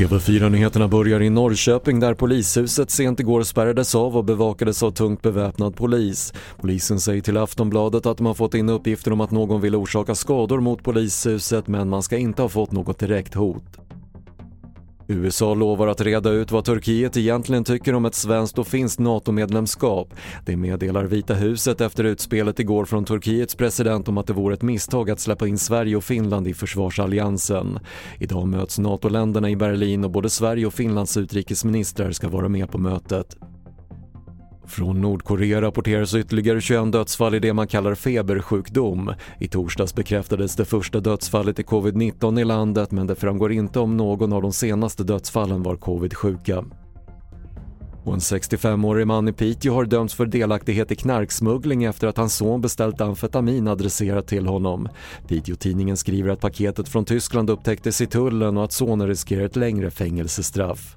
TV4-nyheterna börjar i Norrköping där polishuset sent igår spärrades av och bevakades av tungt beväpnad polis. Polisen säger till Aftonbladet att de har fått in uppgifter om att någon vill orsaka skador mot polishuset men man ska inte ha fått något direkt hot. USA lovar att reda ut vad Turkiet egentligen tycker om ett svenskt och finskt NATO-medlemskap. Det meddelar Vita huset efter utspelet igår från Turkiets president om att det vore ett misstag att släppa in Sverige och Finland i försvarsalliansen. Idag möts NATO-länderna i Berlin och både Sverige och Finlands utrikesministrar ska vara med på mötet. Från Nordkorea rapporteras ytterligare 21 dödsfall i det man kallar febersjukdom. I torsdags bekräftades det första dödsfallet i covid-19 i landet men det framgår inte om någon av de senaste dödsfallen var covid-sjuka. Och en 65-årig man i Piteå har dömts för delaktighet i knarksmuggling efter att hans son beställt amfetamin adresserat till honom. Piteå-tidningen skriver att paketet från Tyskland upptäcktes i tullen och att sonen riskerar ett längre fängelsestraff.